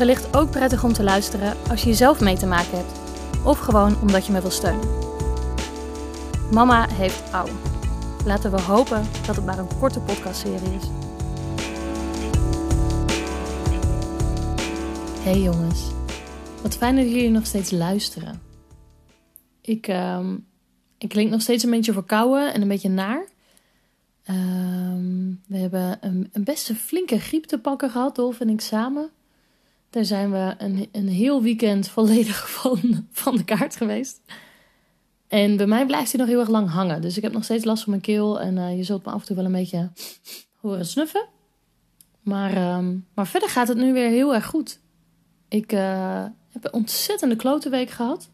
wellicht ook prettig om te luisteren als je zelf mee te maken hebt. Of gewoon omdat je me wil steunen. Mama heeft ouw. Laten we hopen dat het maar een korte podcastserie is. Hey jongens, wat fijn dat jullie nog steeds luisteren. Ik, uh, ik klink nog steeds een beetje verkouden en een beetje naar. Um, we hebben een, een best een flinke griep te pakken gehad, Dolf en ik samen. Daar zijn we een, een heel weekend volledig van, van de kaart geweest. En bij mij blijft hij nog heel erg lang hangen. Dus ik heb nog steeds last van mijn keel. En uh, je zult me af en toe wel een beetje horen snuffen. Maar, um, maar verder gaat het nu weer heel erg goed. Ik uh, heb een ontzettende klote week gehad.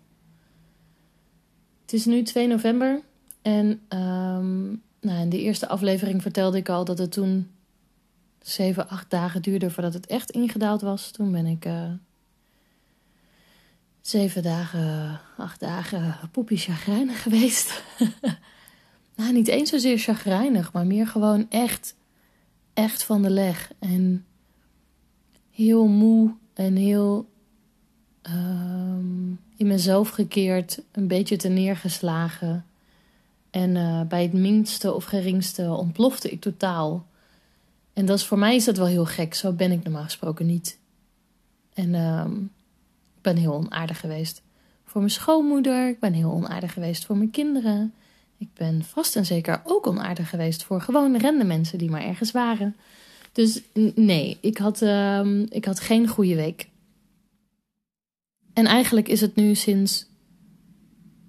Het is nu 2 november. En um, nou, in de eerste aflevering vertelde ik al dat het toen 7, 8 dagen duurde voordat het echt ingedaald was. Toen ben ik uh, zeven dagen, acht dagen poepie chagrijnig geweest. nou, niet eens zozeer chagrijnig, maar meer gewoon echt, echt van de leg. En heel moe en heel um, in mezelf gekeerd, een beetje te neergeslagen. En uh, bij het minste of geringste ontplofte ik totaal. En dat is, voor mij is dat wel heel gek. Zo ben ik normaal gesproken niet. En um, ik ben heel onaardig geweest voor mijn schoonmoeder. Ik ben heel onaardig geweest voor mijn kinderen. Ik ben vast en zeker ook onaardig geweest voor gewoon rende mensen die maar ergens waren. Dus nee, ik had, uh, ik had geen goede week. En eigenlijk is het nu sinds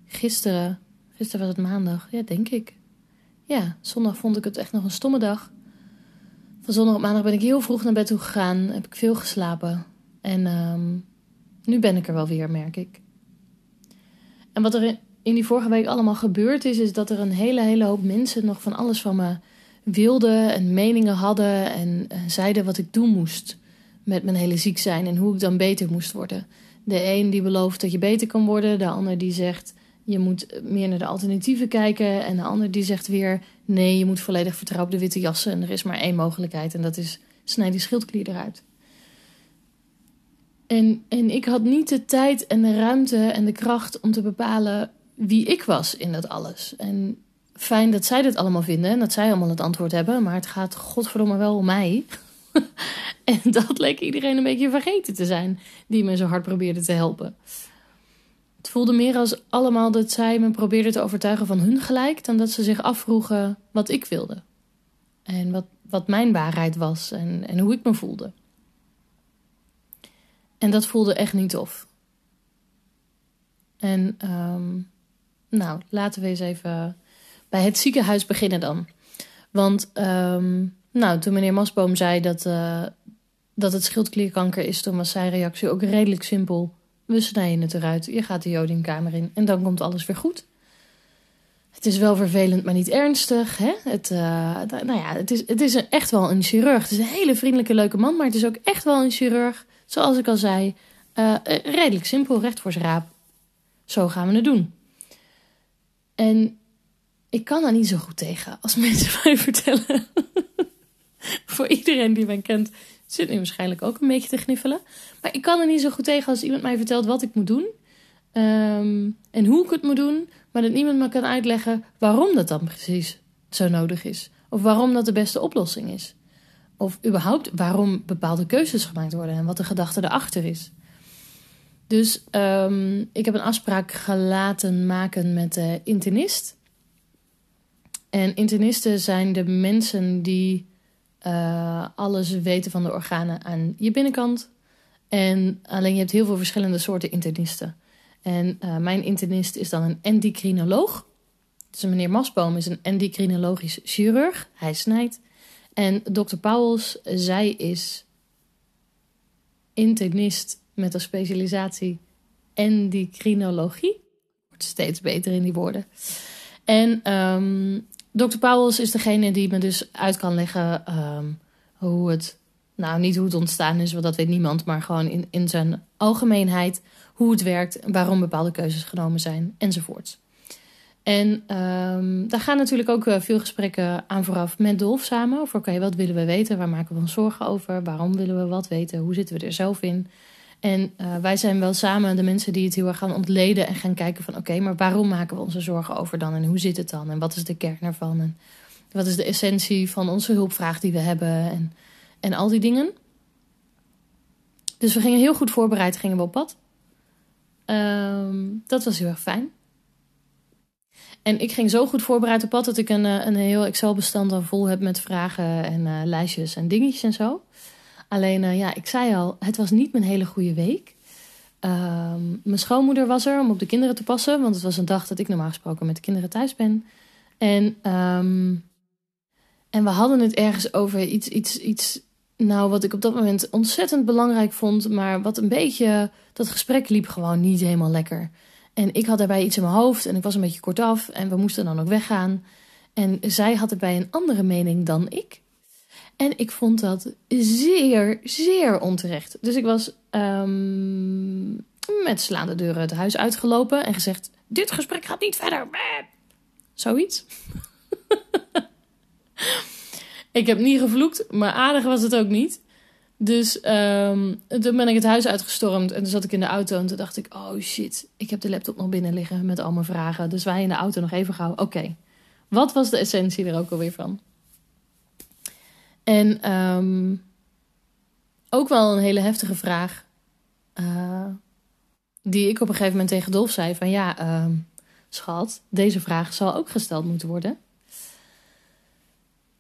gisteren Gisteren was het maandag, ja, denk ik. Ja, zondag vond ik het echt nog een stomme dag. Van zondag op maandag ben ik heel vroeg naar bed toe gegaan. Heb ik veel geslapen. En um, nu ben ik er wel weer, merk ik. En wat er in die vorige week allemaal gebeurd is, is dat er een hele, hele hoop mensen nog van alles van me wilden en meningen hadden en, en zeiden wat ik doen moest met mijn hele ziek zijn en hoe ik dan beter moest worden. De een die belooft dat je beter kan worden, de ander die zegt je moet meer naar de alternatieven kijken. En de ander die zegt weer: nee, je moet volledig vertrouwen op de witte jassen. En er is maar één mogelijkheid en dat is snijd die schildklier eruit. En, en ik had niet de tijd en de ruimte en de kracht om te bepalen wie ik was in dat alles. En fijn dat zij dit allemaal vinden en dat zij allemaal het antwoord hebben, maar het gaat godverdomme wel om mij. en dat leek iedereen een beetje vergeten te zijn, die me zo hard probeerde te helpen. Het voelde meer als allemaal dat zij me probeerden te overtuigen van hun gelijk, dan dat ze zich afvroegen wat ik wilde. En wat, wat mijn waarheid was en, en hoe ik me voelde. En dat voelde echt niet tof. En um, nou, laten we eens even bij het ziekenhuis beginnen dan. Want um, nou, toen meneer Masboom zei dat, uh, dat het schildklierkanker is, toen was zijn reactie ook redelijk simpel. We snijden het eruit. Je gaat de jodiumkamer in en dan komt alles weer goed. Het is wel vervelend, maar niet ernstig. Hè? Het, uh, nou ja, het is, het is echt wel een chirurg. Het is een hele vriendelijke, leuke man, maar het is ook echt wel een chirurg. Zoals ik al zei, uh, redelijk simpel, recht voor zijn raap. Zo gaan we het doen. En ik kan daar niet zo goed tegen als mensen mij vertellen. voor iedereen die mij kent, zit nu waarschijnlijk ook een beetje te gniffelen. Maar ik kan er niet zo goed tegen als iemand mij vertelt wat ik moet doen. Um, en hoe ik het moet doen. Maar dat niemand me kan uitleggen waarom dat dan precies zo nodig is. Of waarom dat de beste oplossing is. Of überhaupt waarom bepaalde keuzes gemaakt worden en wat de gedachte erachter is. Dus um, ik heb een afspraak gelaten maken met de internist. En internisten zijn de mensen die uh, alles weten van de organen aan je binnenkant. En alleen je hebt heel veel verschillende soorten internisten. En uh, mijn internist is dan een endocrinoloog. Dus meneer Masboom is een endocrinologisch chirurg. Hij snijdt. En dokter Pauwels, zij is internist met een specialisatie endocrinologie. Wordt steeds beter in die woorden. En um, Dr. Pauwels is degene die me dus uit kan leggen um, hoe het, nou niet hoe het ontstaan is, want dat weet niemand, maar gewoon in, in zijn algemeenheid hoe het werkt, waarom bepaalde keuzes genomen zijn enzovoorts. En um, daar gaan natuurlijk ook uh, veel gesprekken aan vooraf met Dolf samen. Over oké, wat willen we weten? Waar maken we ons zorgen over? Waarom willen we wat weten? Hoe zitten we er zelf in? En uh, wij zijn wel samen de mensen die het heel erg gaan ontleden en gaan kijken van oké, maar waarom maken we onze zorgen over dan? En hoe zit het dan? En wat is de kern ervan? En wat is de essentie van onze hulpvraag die we hebben? En, en al die dingen. Dus we gingen heel goed voorbereid, gingen we op pad. Um, dat was heel erg fijn. En ik ging zo goed voorbereid op pad dat ik een, eh, een heel Excel-bestand al vol heb met vragen en uh, lijstjes en dingetjes en zo. Alleen, uh, ja, ik zei al, het was niet mijn hele goede week. Um, mijn schoonmoeder was er om op de kinderen te passen, want het was een dag dat ik normaal gesproken met de kinderen thuis ben. En, um, en we hadden het ergens over iets, iets, iets, nou, wat ik op dat moment ontzettend belangrijk vond, maar wat een beetje, dat gesprek liep gewoon niet helemaal lekker. En ik had daarbij iets in mijn hoofd en ik was een beetje kortaf en we moesten dan ook weggaan. En zij had erbij een andere mening dan ik. En ik vond dat zeer, zeer onterecht. Dus ik was um, met slaande deuren het huis uitgelopen en gezegd: Dit gesprek gaat niet verder. Zoiets. ik heb niet gevloekt, maar aardig was het ook niet. Dus um, toen ben ik het huis uitgestormd en toen zat ik in de auto en toen dacht ik, oh shit, ik heb de laptop nog binnen liggen met al mijn vragen. Dus wij in de auto nog even gauw, oké, wat was de essentie er ook alweer van? En um, ook wel een hele heftige vraag, uh, die ik op een gegeven moment tegen Dolf zei van ja, uh, schat, deze vraag zal ook gesteld moeten worden.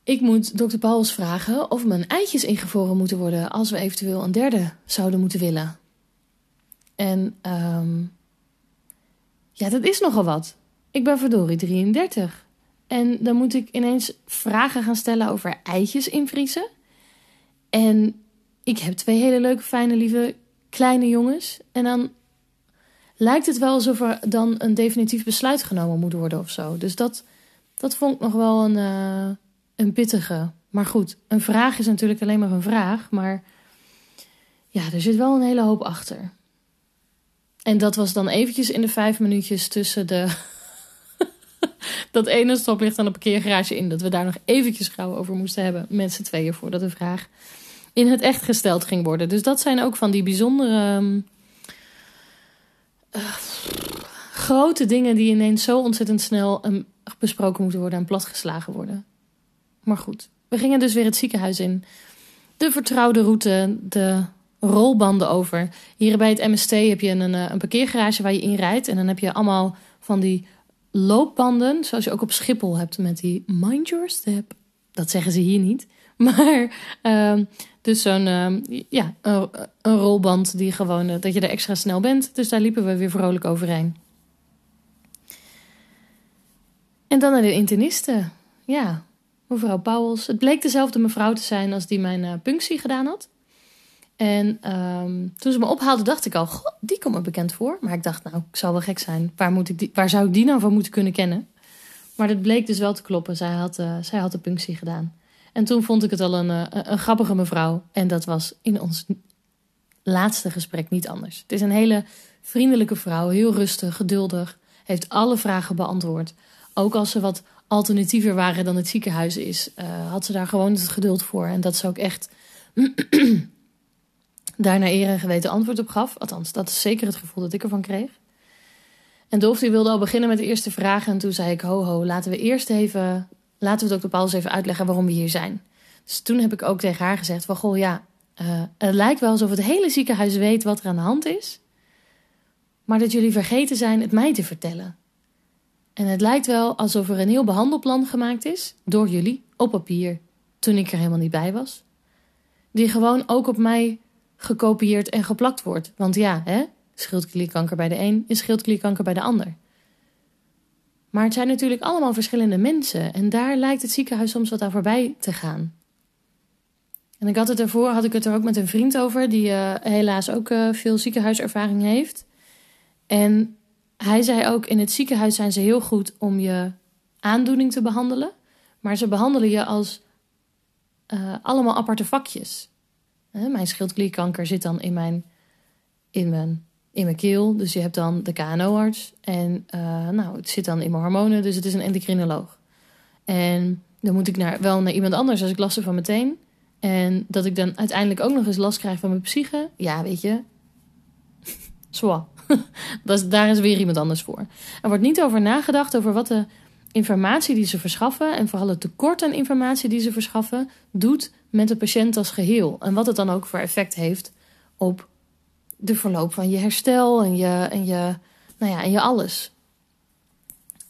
Ik moet dokter Pauls vragen of mijn eitjes ingevroren moeten worden als we eventueel een derde zouden moeten willen. En um, ja, dat is nogal wat. Ik ben verdorie 33. En dan moet ik ineens vragen gaan stellen over eitjes invriezen. En ik heb twee hele leuke, fijne, lieve kleine jongens. En dan lijkt het wel alsof er dan een definitief besluit genomen moet worden of zo. Dus dat, dat vond ik nog wel een. Uh, een pittige. Maar goed, een vraag is natuurlijk alleen maar een vraag. Maar ja, er zit wel een hele hoop achter. En dat was dan eventjes in de vijf minuutjes tussen de... dat ene stoplicht aan de parkeergarage in. Dat we daar nog eventjes gauw over moesten hebben. Met z'n tweeën voordat de vraag in het echt gesteld ging worden. Dus dat zijn ook van die bijzondere... Uh, grote dingen die ineens zo ontzettend snel um, besproken moeten worden en platgeslagen worden. Maar goed, we gingen dus weer het ziekenhuis in. De vertrouwde route, de rolbanden over. Hier bij het MST heb je een, eh, een parkeergarage waar je in rijdt. En dan heb je allemaal van die loopbanden, zoals je ook op Schiphol hebt met die mind your step. Dat zeggen ze hier niet. Maar uh, dus zo'n uh, ja, een, rolband die gewoon, uh, dat je er extra snel bent. Dus daar liepen we weer vrolijk overheen. En dan naar de internisten. Ja, mevrouw Pauwels. Het bleek dezelfde mevrouw te zijn als die mijn uh, punctie gedaan had. En um, toen ze me ophaalde, dacht ik al, god, die komt me bekend voor. Maar ik dacht, nou, ik zal wel gek zijn. Waar, moet ik die, waar zou die nou van moeten kunnen kennen? Maar dat bleek dus wel te kloppen. Zij had, uh, zij had de punctie gedaan. En toen vond ik het al een, uh, een grappige mevrouw. En dat was in ons laatste gesprek niet anders. Het is een hele vriendelijke vrouw, heel rustig, geduldig. Heeft alle vragen beantwoord. Ook als ze wat alternatiever waren dan het ziekenhuis is, uh, had ze daar gewoon het geduld voor. En dat ze ook echt daar naar eer en geweten antwoord op gaf. Althans, dat is zeker het gevoel dat ik ervan kreeg. En Dolf die wilde al beginnen met de eerste vragen. En toen zei ik, ho ho, laten we eerst even... Laten we dokter Pauls even uitleggen waarom we hier zijn. Dus toen heb ik ook tegen haar gezegd van... Goh, ja, uh, het lijkt wel alsof het hele ziekenhuis weet wat er aan de hand is. Maar dat jullie vergeten zijn het mij te vertellen. En het lijkt wel alsof er een heel behandelplan gemaakt is, door jullie, op papier, toen ik er helemaal niet bij was. Die gewoon ook op mij gekopieerd en geplakt wordt. Want ja, hè, schildklierkanker bij de een is schildklierkanker bij de ander. Maar het zijn natuurlijk allemaal verschillende mensen en daar lijkt het ziekenhuis soms wat aan voorbij te gaan. En ik had het ervoor, had ik het er ook met een vriend over, die uh, helaas ook uh, veel ziekenhuiservaring heeft. En hij zei ook: in het ziekenhuis zijn ze heel goed om je aandoening te behandelen, maar ze behandelen je als uh, allemaal aparte vakjes. Mijn schildklierkanker zit dan in mijn, in mijn, in mijn keel, dus je hebt dan de KNO-arts. En nou, het zit dan in mijn hormonen, dus het is een endocrinoloog. En dan moet ik naar, wel naar iemand anders als ik last heb van meteen. En dat ik dan uiteindelijk ook nog eens last krijg van mijn psyche. Ja, weet je. Zwa. daar is weer iemand anders voor. Er wordt niet over nagedacht over wat de informatie die ze verschaffen. En vooral het tekort aan informatie die ze verschaffen. doet met de patiënt als geheel. En wat het dan ook voor effect heeft op de verloop van je herstel en je, en je, nou ja, en je alles.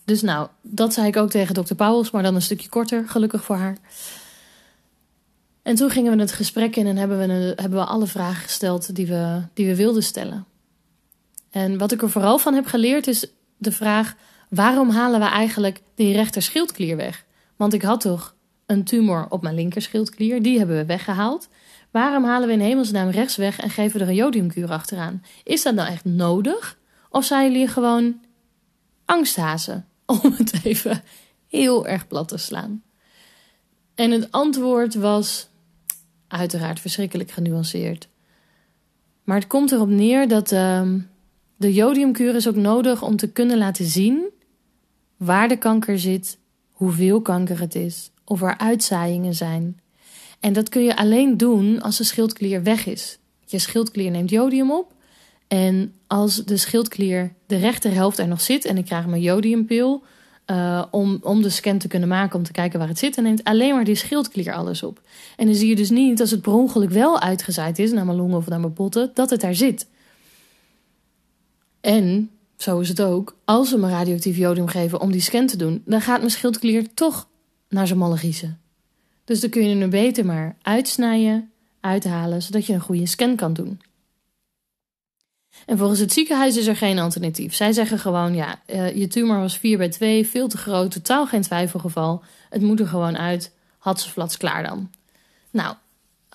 Dus nou, dat zei ik ook tegen dokter Pauwels, maar dan een stukje korter, gelukkig voor haar. En toen gingen we het gesprek in en hebben we, hebben we alle vragen gesteld die we, die we wilden stellen. En wat ik er vooral van heb geleerd is de vraag: waarom halen we eigenlijk die rechter schildklier weg? Want ik had toch een tumor op mijn linker schildklier, die hebben we weggehaald. Waarom halen we in hemelsnaam rechts weg en geven er een jodiumkuur achteraan? Is dat nou echt nodig? Of zijn jullie gewoon angsthazen? Om het even heel erg plat te slaan. En het antwoord was uiteraard verschrikkelijk genuanceerd. Maar het komt erop neer dat uh, de jodiumkuur is ook nodig om te kunnen laten zien waar de kanker zit, hoeveel kanker het is, of er uitzaaiingen zijn. En dat kun je alleen doen als de schildklier weg is. Je schildklier neemt jodium op. En als de schildklier de rechterhelft er nog zit en ik krijg mijn jodiumpil, uh, om, om de scan te kunnen maken, om te kijken waar het zit. En neemt alleen maar die schildklier alles op. En dan zie je dus niet, als het per ongeluk wel uitgezaaid is naar mijn longen of naar mijn botten, dat het daar zit. En, zo is het ook, als we me radioactief jodium geven om die scan te doen, dan gaat mijn schildklier toch naar zijn malle giezen. Dus dan kun je hem beter maar uitsnijden, uithalen, zodat je een goede scan kan doen. En volgens het ziekenhuis is er geen alternatief. Zij zeggen gewoon: ja, uh, je tumor was 4 bij 2, veel te groot, totaal geen twijfelgeval. Het moet er gewoon uit. Had ze flats klaar dan. Nou,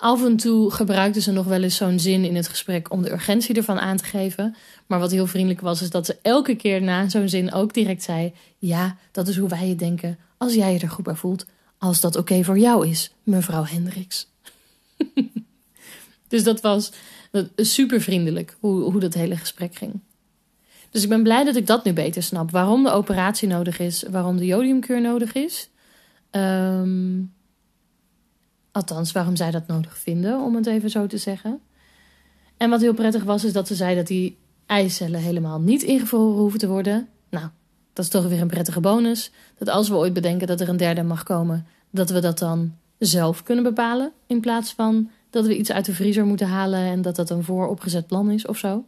af en toe gebruikten ze nog wel eens zo'n zin in het gesprek om de urgentie ervan aan te geven. Maar wat heel vriendelijk was, is dat ze elke keer na zo'n zin ook direct zei: Ja, dat is hoe wij het denken. Als jij je er goed bij voelt. Als dat oké voor jou is, mevrouw Hendricks. dus dat was super vriendelijk hoe, hoe dat hele gesprek ging. Dus ik ben blij dat ik dat nu beter snap. Waarom de operatie nodig is, waarom de jodiumkuur nodig is. Ehm, althans, waarom zij dat nodig vinden, om het even zo te zeggen. En wat heel prettig was, is dat ze zei dat die eicellen helemaal niet ingevroren hoeven te worden. Nou, dat is toch weer een prettige bonus. Dat als we ooit bedenken dat er een derde mag komen, dat we dat dan zelf kunnen bepalen. In plaats van dat we iets uit de vriezer moeten halen en dat dat een vooropgezet plan is of zo.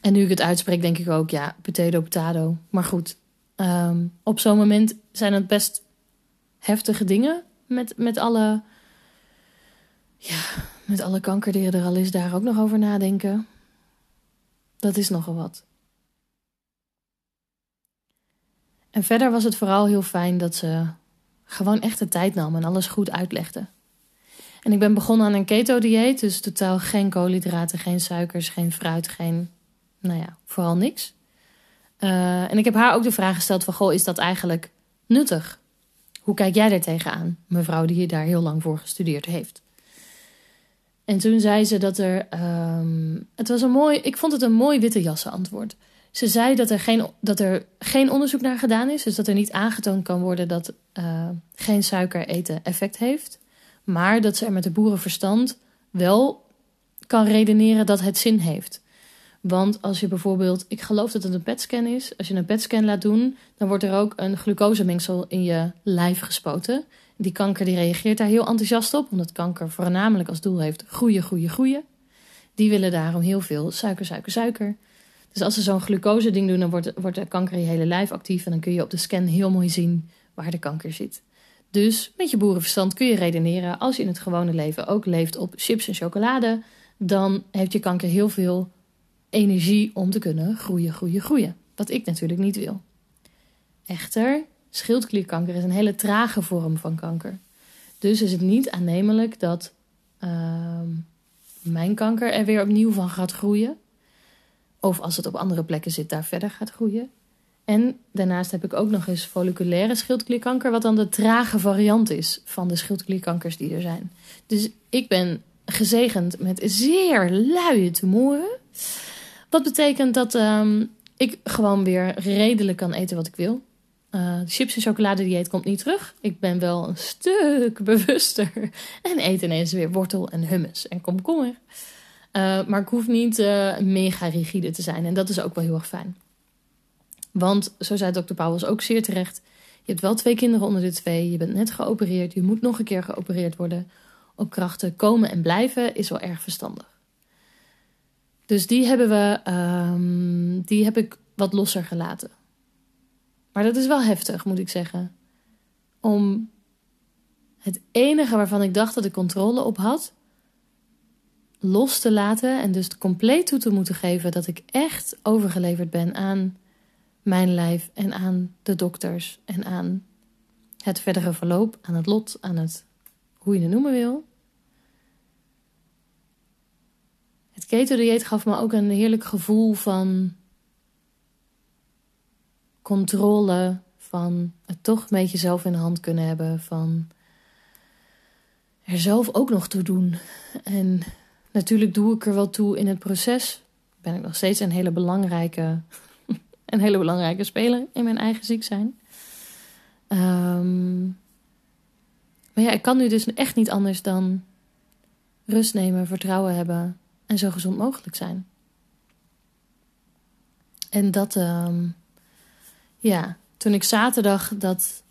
En nu ik het uitspreek, denk ik ook, ja, potato, potato. Maar goed, um, op zo'n moment zijn het best heftige dingen met, met alle, ja, met alle kanker die er al is, daar ook nog over nadenken. Dat is nogal wat. En verder was het vooral heel fijn dat ze gewoon echt de tijd nam en alles goed uitlegde. En ik ben begonnen aan een keto-dieet, dus totaal geen koolhydraten, geen suikers, geen fruit, geen, nou ja, vooral niks. Uh, en ik heb haar ook de vraag gesteld van, goh, is dat eigenlijk nuttig? Hoe kijk jij daar tegenaan, mevrouw die daar heel lang voor gestudeerd heeft? En toen zei ze dat er, um, het was een mooi, ik vond het een mooi witte jassen antwoord. Ze zei dat er, geen, dat er geen onderzoek naar gedaan is, dus dat er niet aangetoond kan worden dat uh, geen suiker eten effect heeft. Maar dat ze er met de boerenverstand wel kan redeneren dat het zin heeft. Want als je bijvoorbeeld, ik geloof dat het een PET-scan is, als je een PET-scan laat doen, dan wordt er ook een glucosemengsel in je lijf gespoten. Die kanker die reageert daar heel enthousiast op, omdat kanker voornamelijk als doel heeft groeien, groeien, groeien. Die willen daarom heel veel suiker, suiker, suiker. Dus als ze zo'n glucose-ding doen, dan wordt, wordt de kanker in je hele lijf actief en dan kun je op de scan heel mooi zien waar de kanker zit. Dus met je boerenverstand kun je redeneren, als je in het gewone leven ook leeft op chips en chocolade, dan heeft je kanker heel veel energie om te kunnen groeien, groeien, groeien. Wat ik natuurlijk niet wil. Echter, schildklierkanker is een hele trage vorm van kanker. Dus is het niet aannemelijk dat ehm, mijn kanker er weer opnieuw van gaat groeien. Of als het op andere plekken zit, daar verder gaat groeien. En daarnaast heb ik ook nog eens folliculaire schildklierkanker, wat dan de trage variant is van de schildklierkankers die er zijn. Dus ik ben gezegend met zeer luie tumoren. Wat betekent dat ehm, ik gewoon weer redelijk kan eten wat ik wil. Uh, chips en chocolade dieet komt niet terug. Ik ben wel een stuk bewuster. En eet ineens weer wortel en hummus en komkommer. Uh, maar ik hoef niet uh, mega rigide te zijn. En dat is ook wel heel erg fijn. Want, zo zei dokter Pauwels ook zeer terecht... je hebt wel twee kinderen onder de twee. Je bent net geopereerd. Je moet nog een keer geopereerd worden. Op krachten komen en blijven is wel erg verstandig. Dus die hebben we... Um, die heb ik wat losser gelaten. Maar dat is wel heftig, moet ik zeggen. Om het enige waarvan ik dacht dat ik controle op had, los te laten en dus compleet toe te moeten geven dat ik echt overgeleverd ben aan mijn lijf en aan de dokters en aan het verdere verloop, aan het lot, aan het hoe je het noemen wil. Het keto-dieet gaf me ook een heerlijk gevoel van controle, van het toch een beetje zelf in de hand kunnen hebben, van er zelf ook nog toe doen. En natuurlijk doe ik er wel toe in het proces. Ben ik nog steeds een hele belangrijke, een hele belangrijke speler in mijn eigen ziek zijn. Um, maar ja, ik kan nu dus echt niet anders dan rust nemen, vertrouwen hebben en zo gezond mogelijk zijn. En dat, um, ja, toen ik zaterdag dat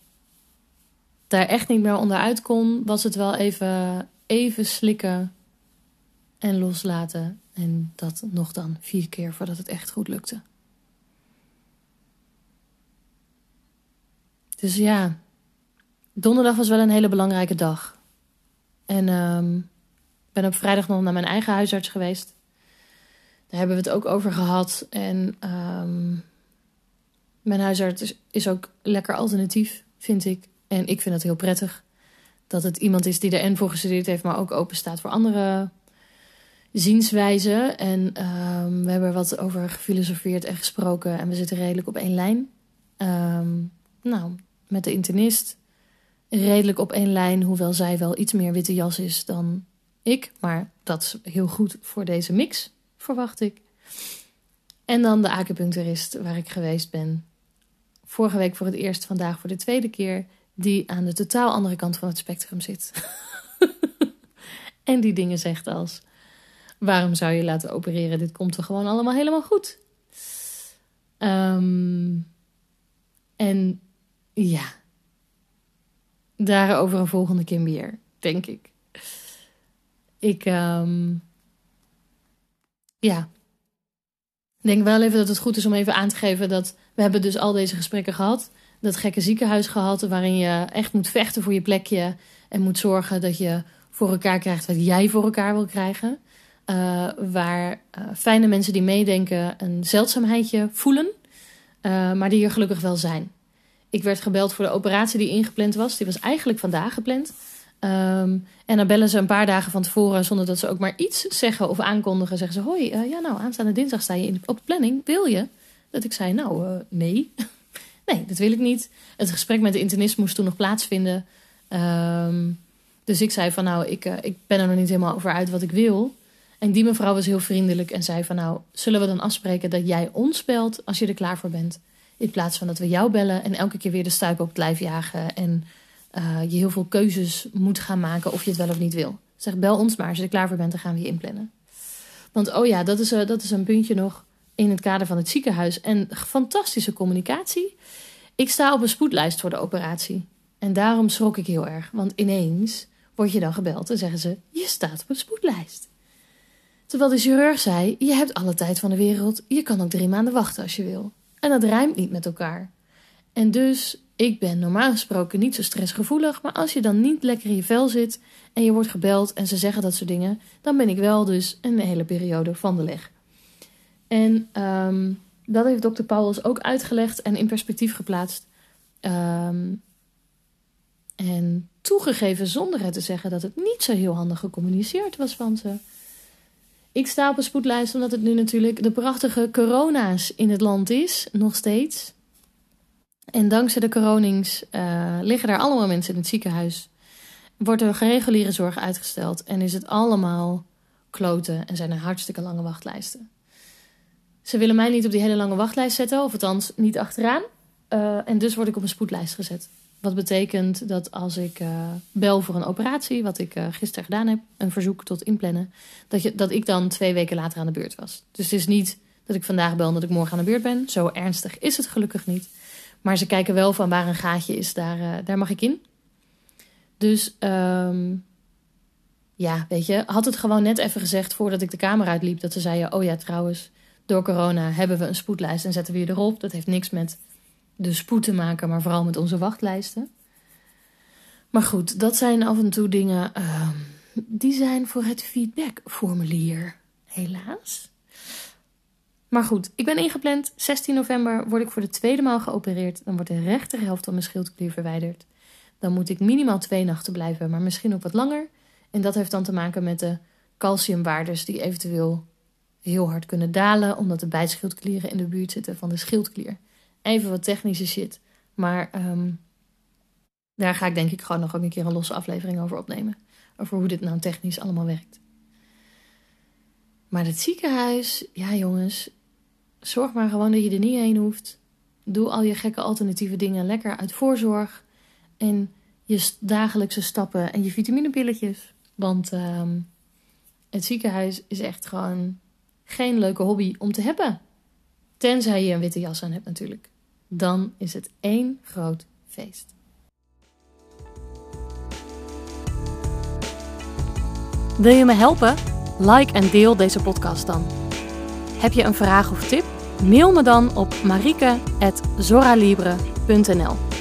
daar echt niet meer onderuit kon, was het wel even, even slikken en loslaten. En dat nog dan vier keer voordat het echt goed lukte. Dus ja, donderdag was wel een hele belangrijke dag. En um, ben op vrijdag nog naar mijn eigen huisarts geweest. Daar hebben we het ook over gehad. En um, mijn huisarts is ook lekker alternatief, vind ik. En ik vind het heel prettig dat het iemand is die er en voor gestudeerd heeft, maar ook open staat voor andere zienswijzen. En um, we hebben er wat over gefilosofeerd en gesproken. En we zitten redelijk op één lijn. Um, nou, met de internist redelijk op één lijn, hoewel zij wel iets meer witte jas is dan ik. Maar dat is heel goed voor deze mix, verwacht ik. En dan de acupuncturist waar ik geweest ben vorige week voor het eerst, vandaag voor de tweede keer, die aan de totaal andere kant van het spectrum zit. en die dingen zegt als: waarom zou je laten opereren? Dit komt er gewoon allemaal helemaal goed. Um, en ja, daarover een volgende keer meer, denk ik. Ik, um, ja, denk wel even dat het goed is om even aan te geven dat we hebben dus al deze gesprekken gehad. Dat gekke ziekenhuis gehad waarin je echt moet vechten voor je plekje. En moet zorgen dat je voor elkaar krijgt wat jij voor elkaar wil krijgen. Uh, waar uh, fijne mensen die meedenken een zeldzaamheidje voelen. Uh, maar die er gelukkig wel zijn. Ik werd gebeld voor de operatie die ingepland was. Die was eigenlijk vandaag gepland. Um, en dan bellen ze een paar dagen van tevoren, zonder dat ze ook maar iets zeggen of aankondigen. Zeggen ze: Hoi, ja, nou, aanstaande dinsdag sta je in, op de planning. Wil je? Dat ik zei, nou, uh, nee. nee, dat wil ik niet. Het gesprek met de internist moest toen nog plaatsvinden. Um, dus ik zei van, nou, ik, uh, ik ben er nog niet helemaal over uit wat ik wil. En die mevrouw was heel vriendelijk en zei van, nou, zullen we dan afspreken dat jij ons belt als je er klaar voor bent? In plaats van dat we jou bellen en elke keer weer de stuip op het lijf jagen. En uh, je heel veel keuzes moet gaan maken of je het wel of niet wil. Zeg, bel ons maar. Als je er klaar voor bent, dan gaan we je inplannen. Want oh ja, dat is, uh, dat is een puntje nog in het kader van het ziekenhuis. En fantastische communicatie. Ik sta op een spoedlijst voor de operatie. En daarom schrok ik heel erg. Want ineens word je dan gebeld en zeggen ze: Je staat op een spoedlijst. Terwijl de chirurg zei: Je hebt alle tijd van de wereld. Je kan ook drie maanden wachten als je wil. En dat rijmt niet met elkaar. En dus, ik ben normaal gesproken niet zo stressgevoelig. Maar als je dan niet lekker in je vel zit en je wordt gebeld en ze zeggen dat soort dingen, dan ben ik wel dus een hele periode van de leg. En um, dat heeft dokter Pauwels ook uitgelegd en in perspectief geplaatst. Um, En toegegeven zonder het te zeggen dat het niet zo heel handig gecommuniceerd was van ze. Ik sta op een spoedlijst omdat het nu natuurlijk de prachtige corona's in het land is, nog steeds. En dankzij de coronings uh, liggen daar allemaal mensen in het ziekenhuis. Wordt er reguliere zorg uitgesteld en is het allemaal kloten en zijn er hartstikke lange wachtlijsten. Ze willen mij niet op die hele lange wachtlijst zetten, of althans niet achteraan. Uh, en dus word ik op een spoedlijst gezet. Wat betekent dat als ik uh, bel voor een operatie, wat ik uh, gisteren gedaan heb, een verzoek tot inplannen, dat, je, dat ik dan twee weken later aan de beurt was. Dus het is niet dat ik vandaag bel en dat ik morgen aan de beurt ben. Zo ernstig is het gelukkig niet. Maar ze kijken wel van waar een gaatje is, daar, uh, daar mag ik in. Dus um, ja, weet je, had het gewoon net even gezegd voordat ik de kamer uitliep, dat ze zeiden: Oh ja, trouwens, door corona hebben we een spoedlijst en zetten we je erop. Dat heeft niks met de spoed te maken, maar vooral met onze wachtlijsten. Maar goed, dat zijn af en toe dingen uh, die zijn voor het feedbackformulier, helaas. Maar goed, ik ben ingepland. 16 november word ik voor de tweede maal geopereerd. Dan wordt de rechterhelft van mijn schildklier verwijderd. Dan moet ik minimaal twee nachten blijven, maar misschien ook wat langer. En dat heeft dan te maken met de calciumwaardes die eventueel heel hard kunnen dalen, omdat de bijschildklieren in de buurt zitten van de schildklier. Even wat technische shit. Maar um, daar ga ik denk ik gewoon nog ook een keer een losse aflevering over opnemen. Over hoe dit nou technisch allemaal werkt. Maar het ziekenhuis, ja jongens, zorg maar gewoon dat je er niet heen hoeft. Doe al je gekke alternatieve dingen lekker uit voorzorg. En je dagelijkse stappen en je vitaminepilletjes. Want um, het ziekenhuis is echt gewoon geen leuke hobby om te hebben. Tenzij je een witte jas aan hebt natuurlijk dan is het één groot feest. Wil je me helpen? Like en deel deze podcast dan. Heb je een vraag of tip? Mail me dan op marike.zoralibre.nl